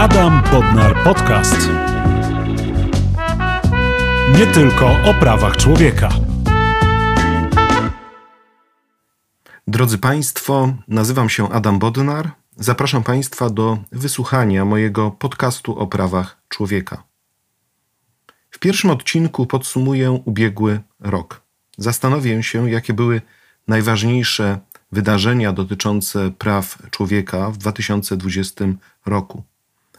Adam Bodnar Podcast. Nie tylko o prawach człowieka. Drodzy Państwo, nazywam się Adam Bodnar. Zapraszam Państwa do wysłuchania mojego podcastu o prawach człowieka. W pierwszym odcinku podsumuję ubiegły rok. Zastanowię się, jakie były najważniejsze wydarzenia dotyczące praw człowieka w 2020 roku.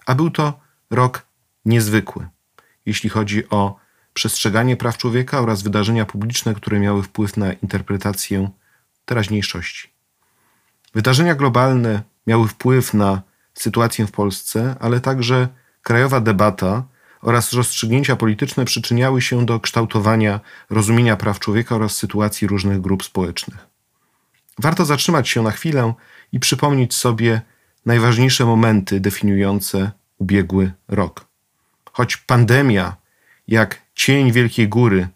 A był to rok niezwykły, jeśli chodzi o przestrzeganie praw człowieka oraz wydarzenia publiczne, które miały wpływ na interpretację teraźniejszości. Wydarzenia globalne miały wpływ na sytuację w Polsce, ale także krajowa debata oraz rozstrzygnięcia polityczne przyczyniały się do kształtowania rozumienia praw człowieka oraz sytuacji różnych grup społecznych. Warto zatrzymać się na chwilę i przypomnieć sobie najważniejsze momenty definiujące ubiegły rok. Choć pandemia, jak cień Wielkiej Góry,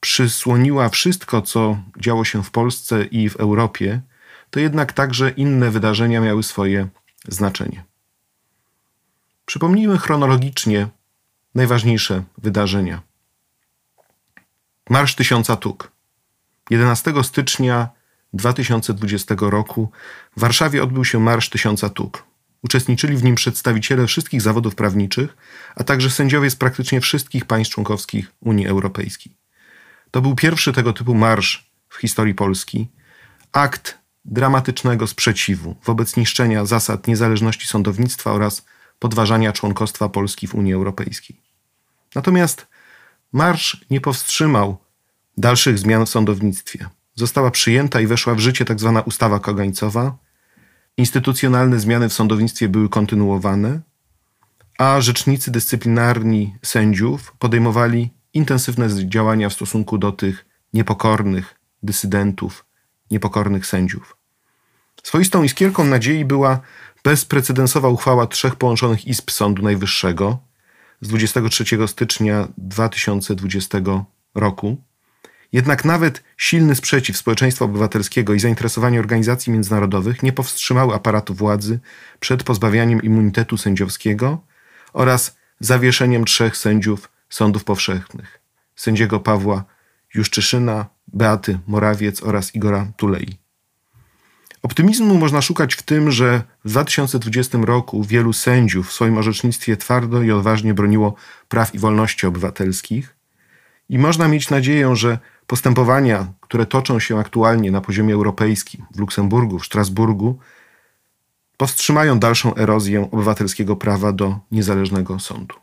przysłoniła wszystko, co działo się w Polsce i w Europie, to jednak także inne wydarzenia miały swoje znaczenie. Przypomnijmy chronologicznie najważniejsze wydarzenia. Marsz Tysiąca Tuk. 11 stycznia 2020 roku w Warszawie odbył się Marsz Tysiąca Tuk. Uczestniczyli w nim przedstawiciele wszystkich zawodów prawniczych, a także sędziowie z praktycznie wszystkich państw członkowskich Unii Europejskiej. To był pierwszy tego typu marsz w historii Polski, akt dramatycznego sprzeciwu wobec niszczenia zasad niezależności sądownictwa oraz podważania członkostwa Polski w Unii Europejskiej. Natomiast marsz nie powstrzymał dalszych zmian w sądownictwie. Została przyjęta i weszła w życie tzw. Tak ustawa kagańcowa. Instytucjonalne zmiany w sądownictwie były kontynuowane, a rzecznicy dyscyplinarni sędziów podejmowali intensywne działania w stosunku do tych niepokornych dysydentów, niepokornych sędziów. Swoistą iskierką nadziei była bezprecedensowa uchwała trzech połączonych izb Sądu Najwyższego z 23 stycznia 2020 roku. Jednak nawet silny sprzeciw społeczeństwa obywatelskiego i zainteresowanie organizacji międzynarodowych nie powstrzymały aparatu władzy przed pozbawianiem immunitetu sędziowskiego oraz zawieszeniem trzech sędziów sądów powszechnych: sędziego Pawła Juszczyszyna, Beaty Morawiec oraz Igora Tulei. Optymizmu można szukać w tym, że w 2020 roku wielu sędziów w swoim orzecznictwie twardo i odważnie broniło praw i wolności obywatelskich i można mieć nadzieję, że postępowania, które toczą się aktualnie na poziomie europejskim w Luksemburgu, w Strasburgu, powstrzymają dalszą erozję obywatelskiego prawa do niezależnego sądu.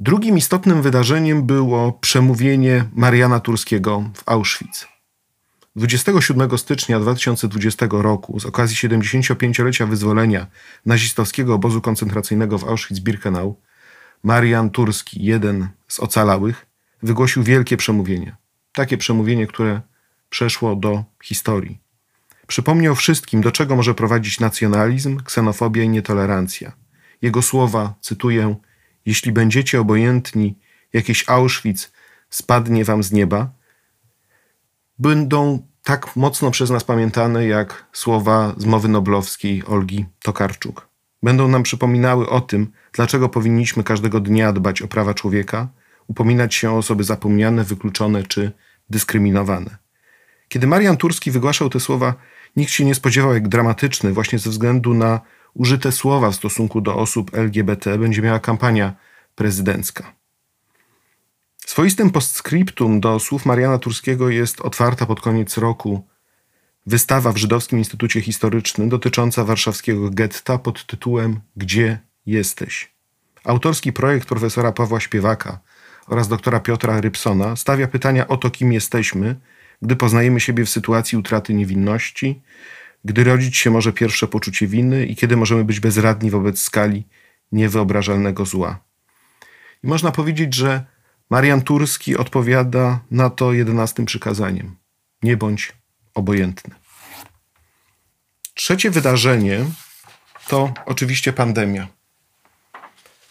Drugim istotnym wydarzeniem było przemówienie Mariana Turskiego w Auschwitz. 27 stycznia 2020 roku, z okazji 75-lecia wyzwolenia nazistowskiego obozu koncentracyjnego w Auschwitz-Birkenau, Marian Turski, jeden z ocalałych, wygłosił wielkie przemówienie. Takie przemówienie, które przeszło do historii. Przypomniał wszystkim, do czego może prowadzić nacjonalizm, ksenofobia i nietolerancja. Jego słowa, cytuję, jeśli będziecie obojętni, jakiś Auschwitz spadnie wam z nieba, będą tak mocno przez nas pamiętane jak słowa z mowy noblowskiej Olgi Tokarczuk. Będą nam przypominały o tym, dlaczego powinniśmy każdego dnia dbać o prawa człowieka, upominać się o osoby zapomniane, wykluczone czy dyskryminowane. Kiedy Marian Turski wygłaszał te słowa, nikt się nie spodziewał, jak dramatyczny, właśnie ze względu na użyte słowa w stosunku do osób LGBT, będzie miała kampania prezydencka. Swoistym postscriptum do słów Mariana Turskiego jest otwarta pod koniec roku wystawa w Żydowskim Instytucie Historycznym dotycząca warszawskiego getta pod tytułem Gdzie jesteś? Autorski projekt profesora Pawła Śpiewaka oraz doktora Piotra Rybsona stawia pytania o to, kim jesteśmy, gdy poznajemy siebie w sytuacji utraty niewinności, gdy rodzić się może pierwsze poczucie winy i kiedy możemy być bezradni wobec skali niewyobrażalnego zła. I można powiedzieć, że Marian Turski odpowiada na to jedenastym przykazaniem: nie bądź obojętny. Trzecie wydarzenie to oczywiście pandemia.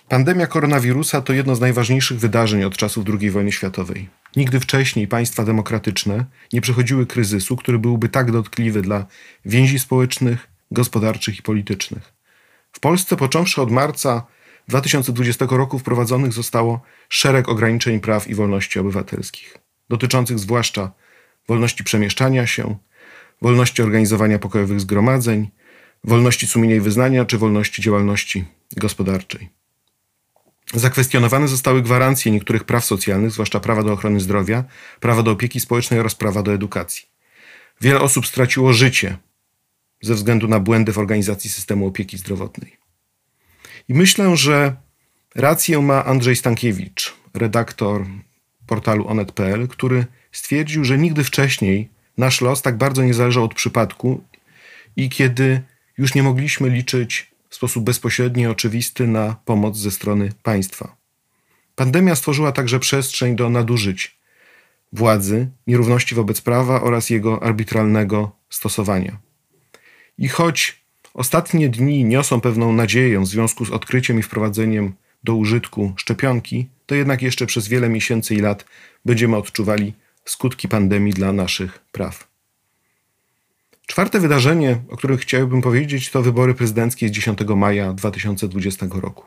Pandemia koronawirusa to jedno z najważniejszych wydarzeń od czasów II wojny światowej. Nigdy wcześniej państwa demokratyczne nie przechodziły kryzysu, który byłby tak dotkliwy dla więzi społecznych, gospodarczych i politycznych. W Polsce począwszy od marca 2020 roku wprowadzonych zostało szereg ograniczeń praw i wolności obywatelskich, dotyczących zwłaszcza wolności przemieszczania się, wolności organizowania pokojowych zgromadzeń, wolności sumienia i wyznania czy wolności działalności gospodarczej. Zakwestionowane zostały gwarancje niektórych praw socjalnych, zwłaszcza prawa do ochrony zdrowia, prawa do opieki społecznej oraz prawa do edukacji. Wiele osób straciło życie ze względu na błędy w organizacji systemu opieki zdrowotnej. I myślę, że rację ma Andrzej Stankiewicz, redaktor portalu onet.pl, który stwierdził, że nigdy wcześniej nasz los tak bardzo nie zależał od przypadku i kiedy już nie mogliśmy liczyć sposób bezpośredni i oczywisty na pomoc ze strony państwa. Pandemia stworzyła także przestrzeń do nadużyć władzy, nierówności wobec prawa oraz jego arbitralnego stosowania. I choć ostatnie dni niosą pewną nadzieję w związku z odkryciem i wprowadzeniem do użytku szczepionki, to jednak jeszcze przez wiele miesięcy i lat będziemy odczuwali skutki pandemii dla naszych praw. Czwarte wydarzenie, o którym chciałbym powiedzieć, to wybory prezydenckie z 10 maja 2020 roku.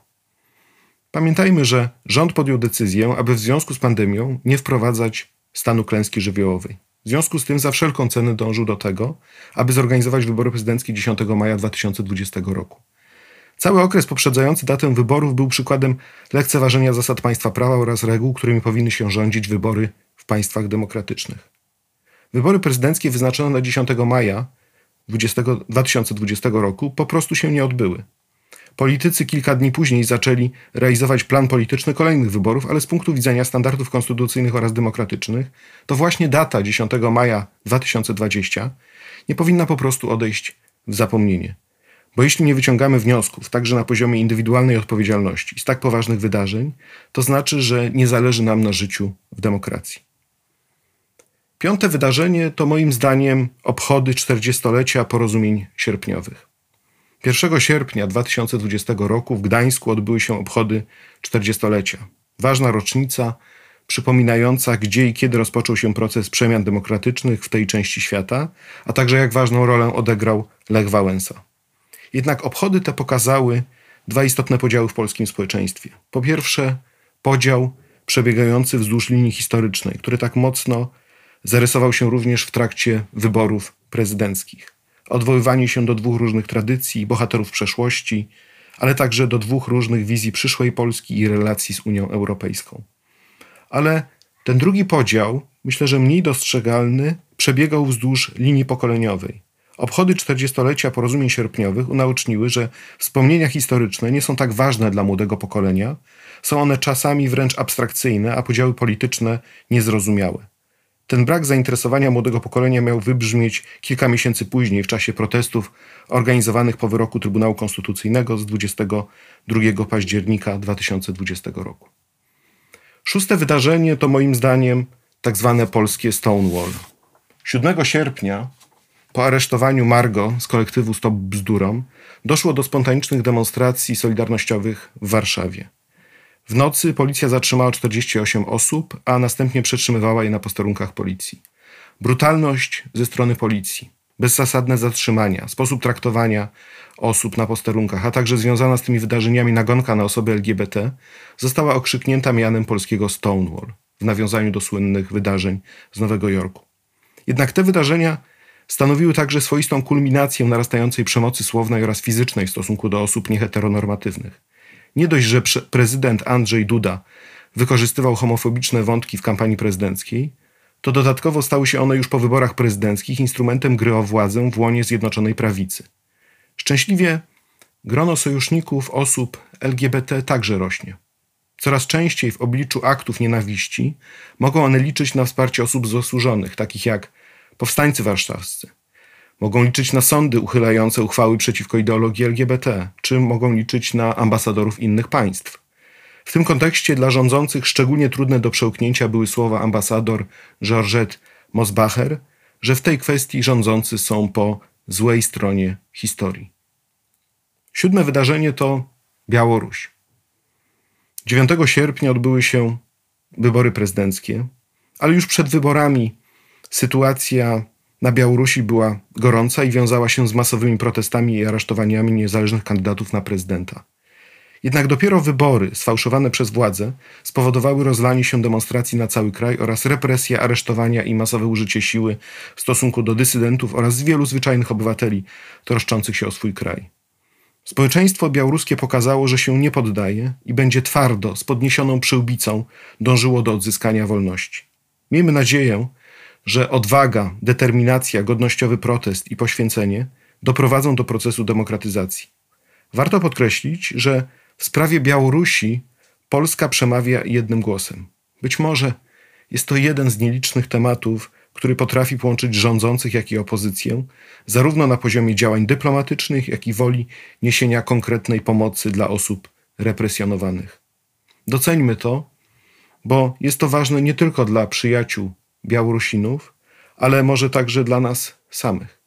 Pamiętajmy, że rząd podjął decyzję, aby w związku z pandemią nie wprowadzać stanu klęski żywiołowej. W związku z tym za wszelką cenę dążył do tego, aby zorganizować wybory prezydenckie 10 maja 2020 roku. Cały okres poprzedzający datę wyborów był przykładem lekceważenia zasad państwa prawa oraz reguł, którymi powinny się rządzić wybory w państwach demokratycznych. Wybory prezydenckie wyznaczone na 10 maja 20, 2020 roku po prostu się nie odbyły. Politycy kilka dni później zaczęli realizować plan polityczny kolejnych wyborów, ale z punktu widzenia standardów konstytucyjnych oraz demokratycznych, to właśnie data 10 maja 2020 nie powinna po prostu odejść w zapomnienie. Bo jeśli nie wyciągamy wniosków, także na poziomie indywidualnej odpowiedzialności z tak poważnych wydarzeń, to znaczy, że nie zależy nam na życiu w demokracji. Piąte wydarzenie to moim zdaniem obchody 40-lecia porozumień sierpniowych. 1 sierpnia 2020 roku w Gdańsku odbyły się obchody 40-lecia. Ważna rocznica, przypominająca, gdzie i kiedy rozpoczął się proces przemian demokratycznych w tej części świata, a także jak ważną rolę odegrał Lech Wałęsa. Jednak obchody te pokazały dwa istotne podziały w polskim społeczeństwie. Po pierwsze, podział przebiegający wzdłuż linii historycznej, który tak mocno zarysował się również w trakcie wyborów prezydenckich. Odwoływanie się do dwóch różnych tradycji, bohaterów przeszłości, ale także do dwóch różnych wizji przyszłej Polski i relacji z Unią Europejską. Ale ten drugi podział, myślę, że mniej dostrzegalny, przebiegał wzdłuż linii pokoleniowej. Obchody 40-lecia porozumień sierpniowych unaoczniły, że wspomnienia historyczne nie są tak ważne dla młodego pokolenia, są one czasami wręcz abstrakcyjne, a podziały polityczne niezrozumiałe. Ten brak zainteresowania młodego pokolenia miał wybrzmieć kilka miesięcy później w czasie protestów organizowanych po wyroku Trybunału Konstytucyjnego z 22 października 2020 roku. Szóste wydarzenie to moim zdaniem tak zwane polskie Stonewall. 7 sierpnia po aresztowaniu Margo z kolektywu Stop Bzdurom doszło do spontanicznych demonstracji solidarnościowych w Warszawie. W nocy policja zatrzymała 48 osób, a następnie przetrzymywała je na posterunkach policji. Brutalność ze strony policji, bezzasadne zatrzymania, sposób traktowania osób na posterunkach, a także związana z tymi wydarzeniami nagonka na osoby LGBT została okrzyknięta mianem polskiego Stonewall w nawiązaniu do słynnych wydarzeń z Nowego Jorku. Jednak te wydarzenia stanowiły także swoistą kulminację narastającej przemocy słownej oraz fizycznej w stosunku do osób nieheteronormatywnych. Nie dość, że prezydent Andrzej Duda wykorzystywał homofobiczne wątki w kampanii prezydenckiej, to dodatkowo stały się one już po wyborach prezydenckich instrumentem gry o władzę w łonie Zjednoczonej Prawicy. Szczęśliwie grono sojuszników osób LGBT także rośnie. Coraz częściej w obliczu aktów nienawiści mogą one liczyć na wsparcie osób zasłużonych, takich jak powstańcy warszawscy, Mogą liczyć na sądy uchylające uchwały przeciwko ideologii LGBT, czy mogą liczyć na ambasadorów innych państw. W tym kontekście dla rządzących szczególnie trudne do przełknięcia były słowa ambasador Georgette Mosbacher, że w tej kwestii rządzący są po złej stronie historii. Siódme wydarzenie to Białoruś. 9 sierpnia odbyły się wybory prezydenckie, ale już przed wyborami sytuacja na Białorusi była gorąca i wiązała się z masowymi protestami i aresztowaniami niezależnych kandydatów na prezydenta. Jednak dopiero wybory, sfałszowane przez władze, spowodowały rozlanie się demonstracji na cały kraj oraz represje, aresztowania i masowe użycie siły w stosunku do dysydentów oraz wielu zwyczajnych obywateli troszczących się o swój kraj. Społeczeństwo białoruskie pokazało, że się nie poddaje i będzie twardo, z podniesioną przyłbicą dążyło do odzyskania wolności. Miejmy nadzieję, że odwaga, determinacja, godnościowy protest i poświęcenie doprowadzą do procesu demokratyzacji. Warto podkreślić, że w sprawie Białorusi Polska przemawia jednym głosem. Być może jest to jeden z nielicznych tematów, który potrafi połączyć rządzących, jak i opozycję, zarówno na poziomie działań dyplomatycznych, jak i woli niesienia konkretnej pomocy dla osób represjonowanych. Doceńmy to, bo jest to ważne nie tylko dla przyjaciół Białorusinów, ale może także dla nas samych.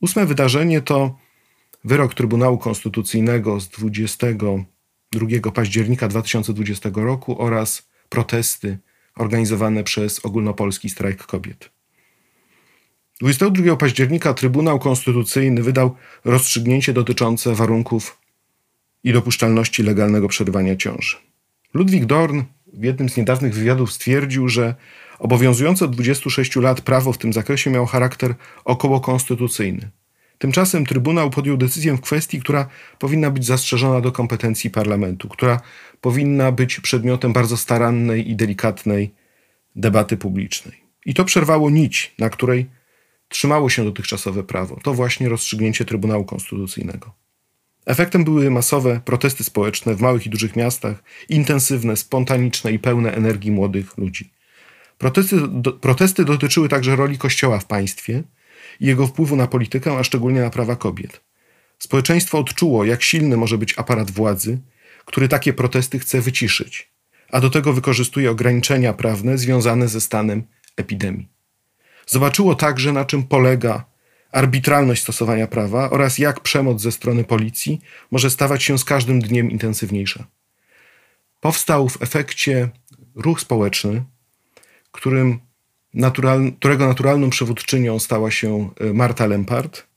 Ósme wydarzenie to wyrok Trybunału Konstytucyjnego z 22 października 2020 roku oraz protesty organizowane przez ogólnopolski strajk kobiet. 22 października Trybunał Konstytucyjny wydał rozstrzygnięcie dotyczące warunków i dopuszczalności legalnego przerywania ciąży. Ludwik Dorn w jednym z niedawnych wywiadów stwierdził, że obowiązujące od 26 lat prawo w tym zakresie miało charakter okołokonstytucyjny. Tymczasem Trybunał podjął decyzję w kwestii, która powinna być zastrzeżona do kompetencji parlamentu, która powinna być przedmiotem bardzo starannej i delikatnej debaty publicznej. I to przerwało nić, na której trzymało się dotychczasowe prawo. To właśnie rozstrzygnięcie Trybunału Konstytucyjnego. Efektem były masowe protesty społeczne w małych i dużych miastach, intensywne, spontaniczne i pełne energii młodych ludzi. Protesty, do, protesty dotyczyły także roli Kościoła w państwie i jego wpływu na politykę, a szczególnie na prawa kobiet. Społeczeństwo odczuło, jak silny może być aparat władzy, który takie protesty chce wyciszyć, a do tego wykorzystuje ograniczenia prawne związane ze stanem epidemii. Zobaczyło także, na czym polega arbitralność stosowania prawa oraz jak przemoc ze strony policji może stawać się z każdym dniem intensywniejsza. Powstał w efekcie ruch społeczny, którym natural, którego naturalną przywódczynią stała się e, Marta Lempart,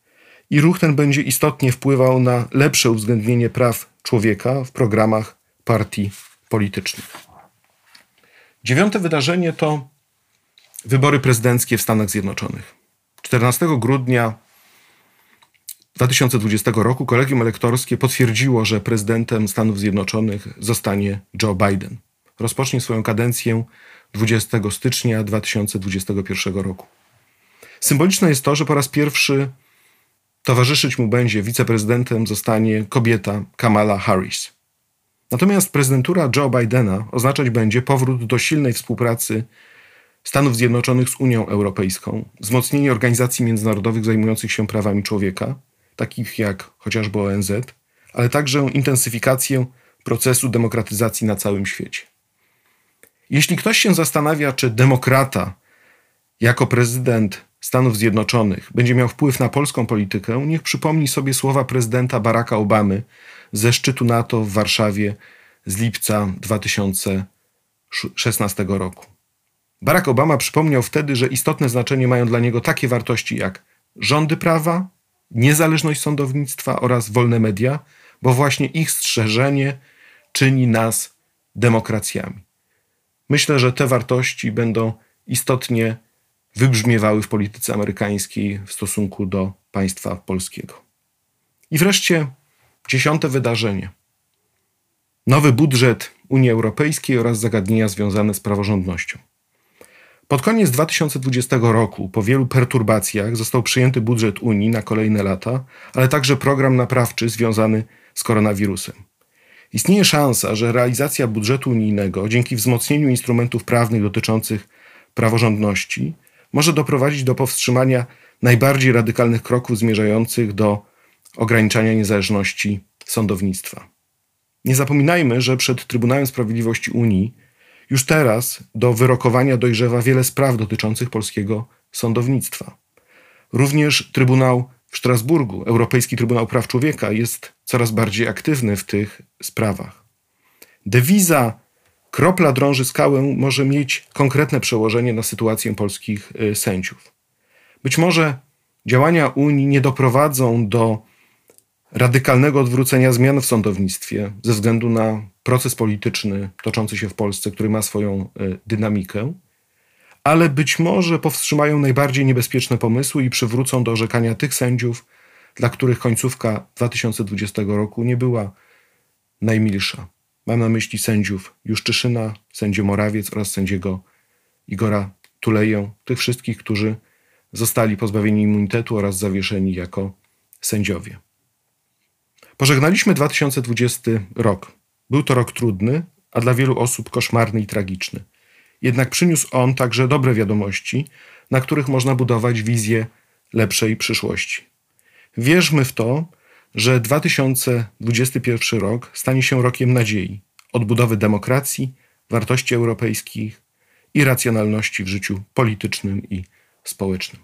i ruch ten będzie istotnie wpływał na lepsze uwzględnienie praw człowieka w programach partii politycznych. Dziewiąte wydarzenie to wybory prezydenckie w Stanach Zjednoczonych. 14 grudnia 2020 roku kolegium elektorskie potwierdziło, że prezydentem Stanów Zjednoczonych zostanie Joe Biden. Rozpocznie swoją kadencję 20 stycznia 2021 roku. Symboliczne jest to, że po raz pierwszy towarzyszyć mu będzie wiceprezydentem zostanie kobieta Kamala Harris. Natomiast prezydentura Joe Bidena oznaczać będzie powrót do silnej współpracy Stanów Zjednoczonych z Unią Europejską, wzmocnienie organizacji międzynarodowych zajmujących się prawami człowieka, takich jak chociażby ONZ, ale także intensyfikację procesu demokratyzacji na całym świecie. Jeśli ktoś się zastanawia, czy demokrata jako prezydent Stanów Zjednoczonych będzie miał wpływ na polską politykę, niech przypomni sobie słowa prezydenta Baracka Obamy ze szczytu NATO w Warszawie z lipca 2016 roku. Barack Obama przypomniał wtedy, że istotne znaczenie mają dla niego takie wartości jak rządy prawa, niezależność sądownictwa oraz wolne media, bo właśnie ich strzeżenie czyni nas demokracjami. Myślę, że te wartości będą istotnie wybrzmiewały w polityce amerykańskiej w stosunku do państwa polskiego. I wreszcie dziesiąte wydarzenie. Nowy budżet Unii Europejskiej oraz zagadnienia związane z praworządnością. Pod koniec 2020 roku, po wielu perturbacjach, został przyjęty budżet Unii na kolejne lata, ale także program naprawczy związany z koronawirusem. Istnieje szansa, że realizacja budżetu unijnego dzięki wzmocnieniu instrumentów prawnych dotyczących praworządności może doprowadzić do powstrzymania najbardziej radykalnych kroków zmierzających do ograniczania niezależności sądownictwa. Nie zapominajmy, że przed Trybunałem Sprawiedliwości Unii już teraz do wyrokowania dojrzewa wiele spraw dotyczących polskiego sądownictwa. Również Trybunał w Strasburgu, Europejski Trybunał Praw Człowieka, jest coraz bardziej aktywny w tych sprawach. Dewiza kropla drąży skałę może mieć konkretne przełożenie na sytuację polskich y, sędziów. Być może działania Unii nie doprowadzą do radykalnego odwrócenia zmian w sądownictwie ze względu na proces polityczny toczący się w Polsce, który ma swoją e, dynamikę, ale być może powstrzymają najbardziej niebezpieczne pomysły i przywrócą do orzekania tych sędziów, dla których końcówka 2020 roku nie była najmilsza. Mam na myśli sędziów Juszczyszyna, sędzię Morawiec oraz sędziego Igora Tuleję, tych wszystkich, którzy zostali pozbawieni immunitetu oraz zawieszeni jako sędziowie. Pożegnaliśmy 2020 rok. Był to rok trudny, a dla wielu osób koszmarny i tragiczny. Jednak przyniósł on także dobre wiadomości, na których można budować wizję lepszej przyszłości. Wierzmy w to, że 2021 rok stanie się rokiem nadziei, odbudowy demokracji, wartości europejskich i racjonalności w życiu politycznym i społecznym.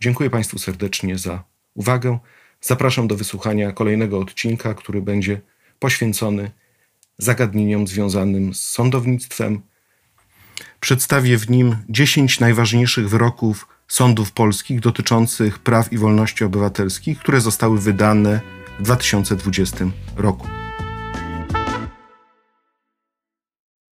Dziękuję Państwu serdecznie za uwagę. Zapraszam do wysłuchania kolejnego odcinka, który będzie poświęcony zagadnieniom związanym z sądownictwem. Przedstawię w nim 10 najważniejszych wyroków sądów polskich dotyczących praw i wolności obywatelskich, które zostały wydane w 2020 roku.